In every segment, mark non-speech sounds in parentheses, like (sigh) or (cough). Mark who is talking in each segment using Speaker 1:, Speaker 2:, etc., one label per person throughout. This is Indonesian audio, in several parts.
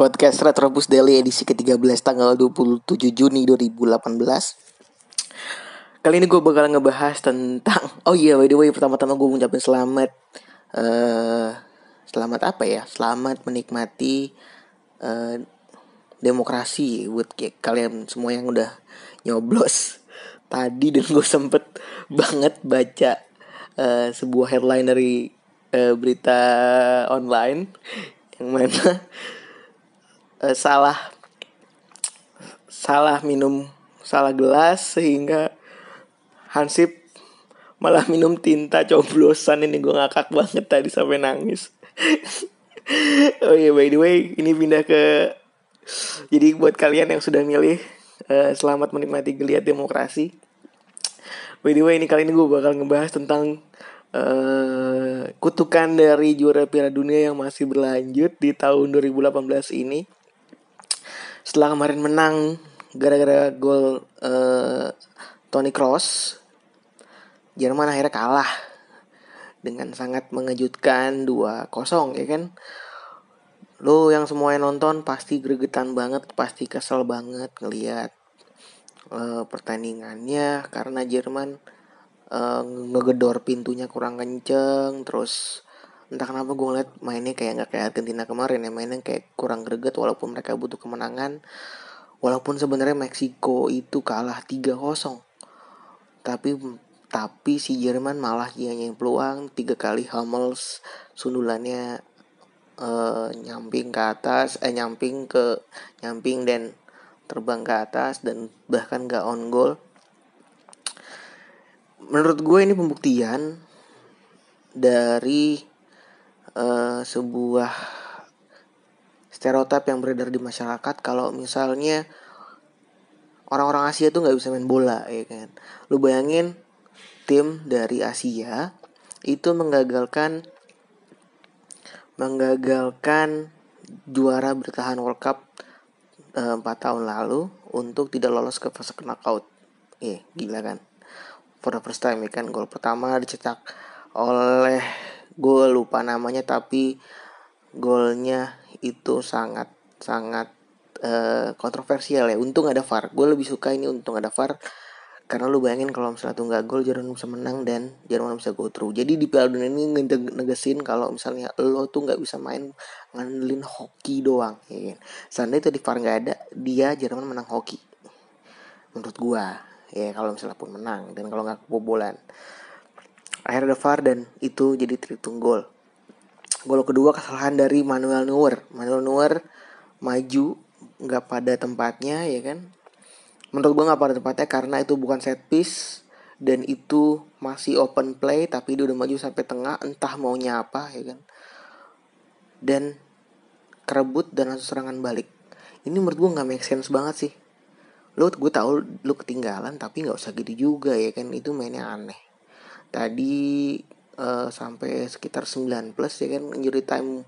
Speaker 1: Podcast Retrobus Daily edisi ke-13 tanggal 27 Juni 2018 Kali ini gue bakal ngebahas tentang (laughs) Oh iya by the way pertama-tama gue ngucapin selamat uh, Selamat apa ya? Selamat menikmati uh, Demokrasi Buat kalian semua yang udah nyoblos. Tadi dan gue sempet banget baca uh, Sebuah headline dari uh, berita online Yang mana uh, salah salah minum salah gelas sehingga Hansip malah minum tinta coblosan. Ini gue ngakak banget tadi sampai nangis. (laughs) Oh iya yeah, by the way ini pindah ke jadi buat kalian yang sudah milih uh, selamat menikmati geliat demokrasi. By the way ini kali ini gue bakal ngebahas tentang uh, kutukan dari juara Piala Dunia yang masih berlanjut di tahun 2018 ini setelah kemarin menang gara-gara gol uh, Toni Kroos Jerman akhirnya kalah dengan sangat mengejutkan 2-0 ya kan? Lo yang semuanya nonton pasti gregetan banget pasti kesel banget ngelihat uh, pertandingannya karena Jerman uh, ngegedor pintunya kurang kenceng terus entah kenapa gue ngeliat mainnya kayak nggak kayak Argentina kemarin ya mainnya kayak kurang greget walaupun mereka butuh kemenangan. Walaupun sebenarnya Meksiko itu kalah 3-0 tapi tapi si Jerman malah yang peluang tiga kali Hummels sundulannya uh, nyamping ke atas eh nyamping ke nyamping dan terbang ke atas dan bahkan gak on goal. Menurut gue ini pembuktian dari uh, sebuah stereotip yang beredar di masyarakat kalau misalnya orang-orang Asia tuh nggak bisa main bola ya kan lu bayangin tim dari Asia itu menggagalkan menggagalkan juara bertahan World Cup eh, empat uh, tahun lalu untuk tidak lolos ke fase knockout. Eh, gila kan. For the first time ya kan gol pertama dicetak oleh gue lupa namanya tapi golnya itu sangat sangat uh, kontroversial ya. Untung ada VAR. Gue lebih suka ini untung ada VAR. Karena lu bayangin kalau misalnya tuh nggak gol Jerman bisa menang dan Jerman bisa go through. Jadi di Piala Dunia ini negesin kalau misalnya lo tuh nggak bisa main ngandelin hoki doang ya kan? Seandainya itu di VAR nggak ada dia Jerman menang hoki. Menurut gue ya kalau misalnya pun menang. Dan kalau nggak kebobolan akhirnya ada VAR dan itu jadi terhitung gol. Gol kedua kesalahan dari Manuel Neuer. Manuel Neuer maju nggak pada tempatnya ya kan? Menurut gue nggak pada tempatnya karena itu bukan set piece dan itu masih open play tapi dia udah maju sampai tengah entah maunya apa ya kan? Dan kerebut dan langsung serangan balik. Ini menurut gue nggak make sense banget sih. Lo gue tahu lo ketinggalan tapi nggak usah gitu juga ya kan? Itu mainnya aneh tadi uh, sampai sekitar 9 plus ya kan injury time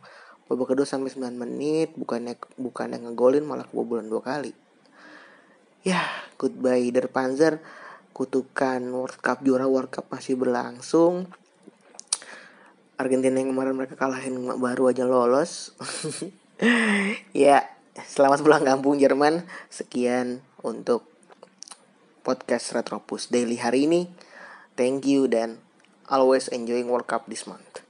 Speaker 1: babak kedua sampai 9 menit bukannya bukan yang ngegolin malah kebobolan dua kali. Ya goodbye Der Panzer. Kutukan World Cup juara World Cup masih berlangsung. Argentina yang kemarin mereka kalahin baru aja lolos. (laughs) Ya selamat pulang kampung Jerman. Sekian untuk podcast Retropus Daily hari ini Thank you dan always enjoying World Cup this month.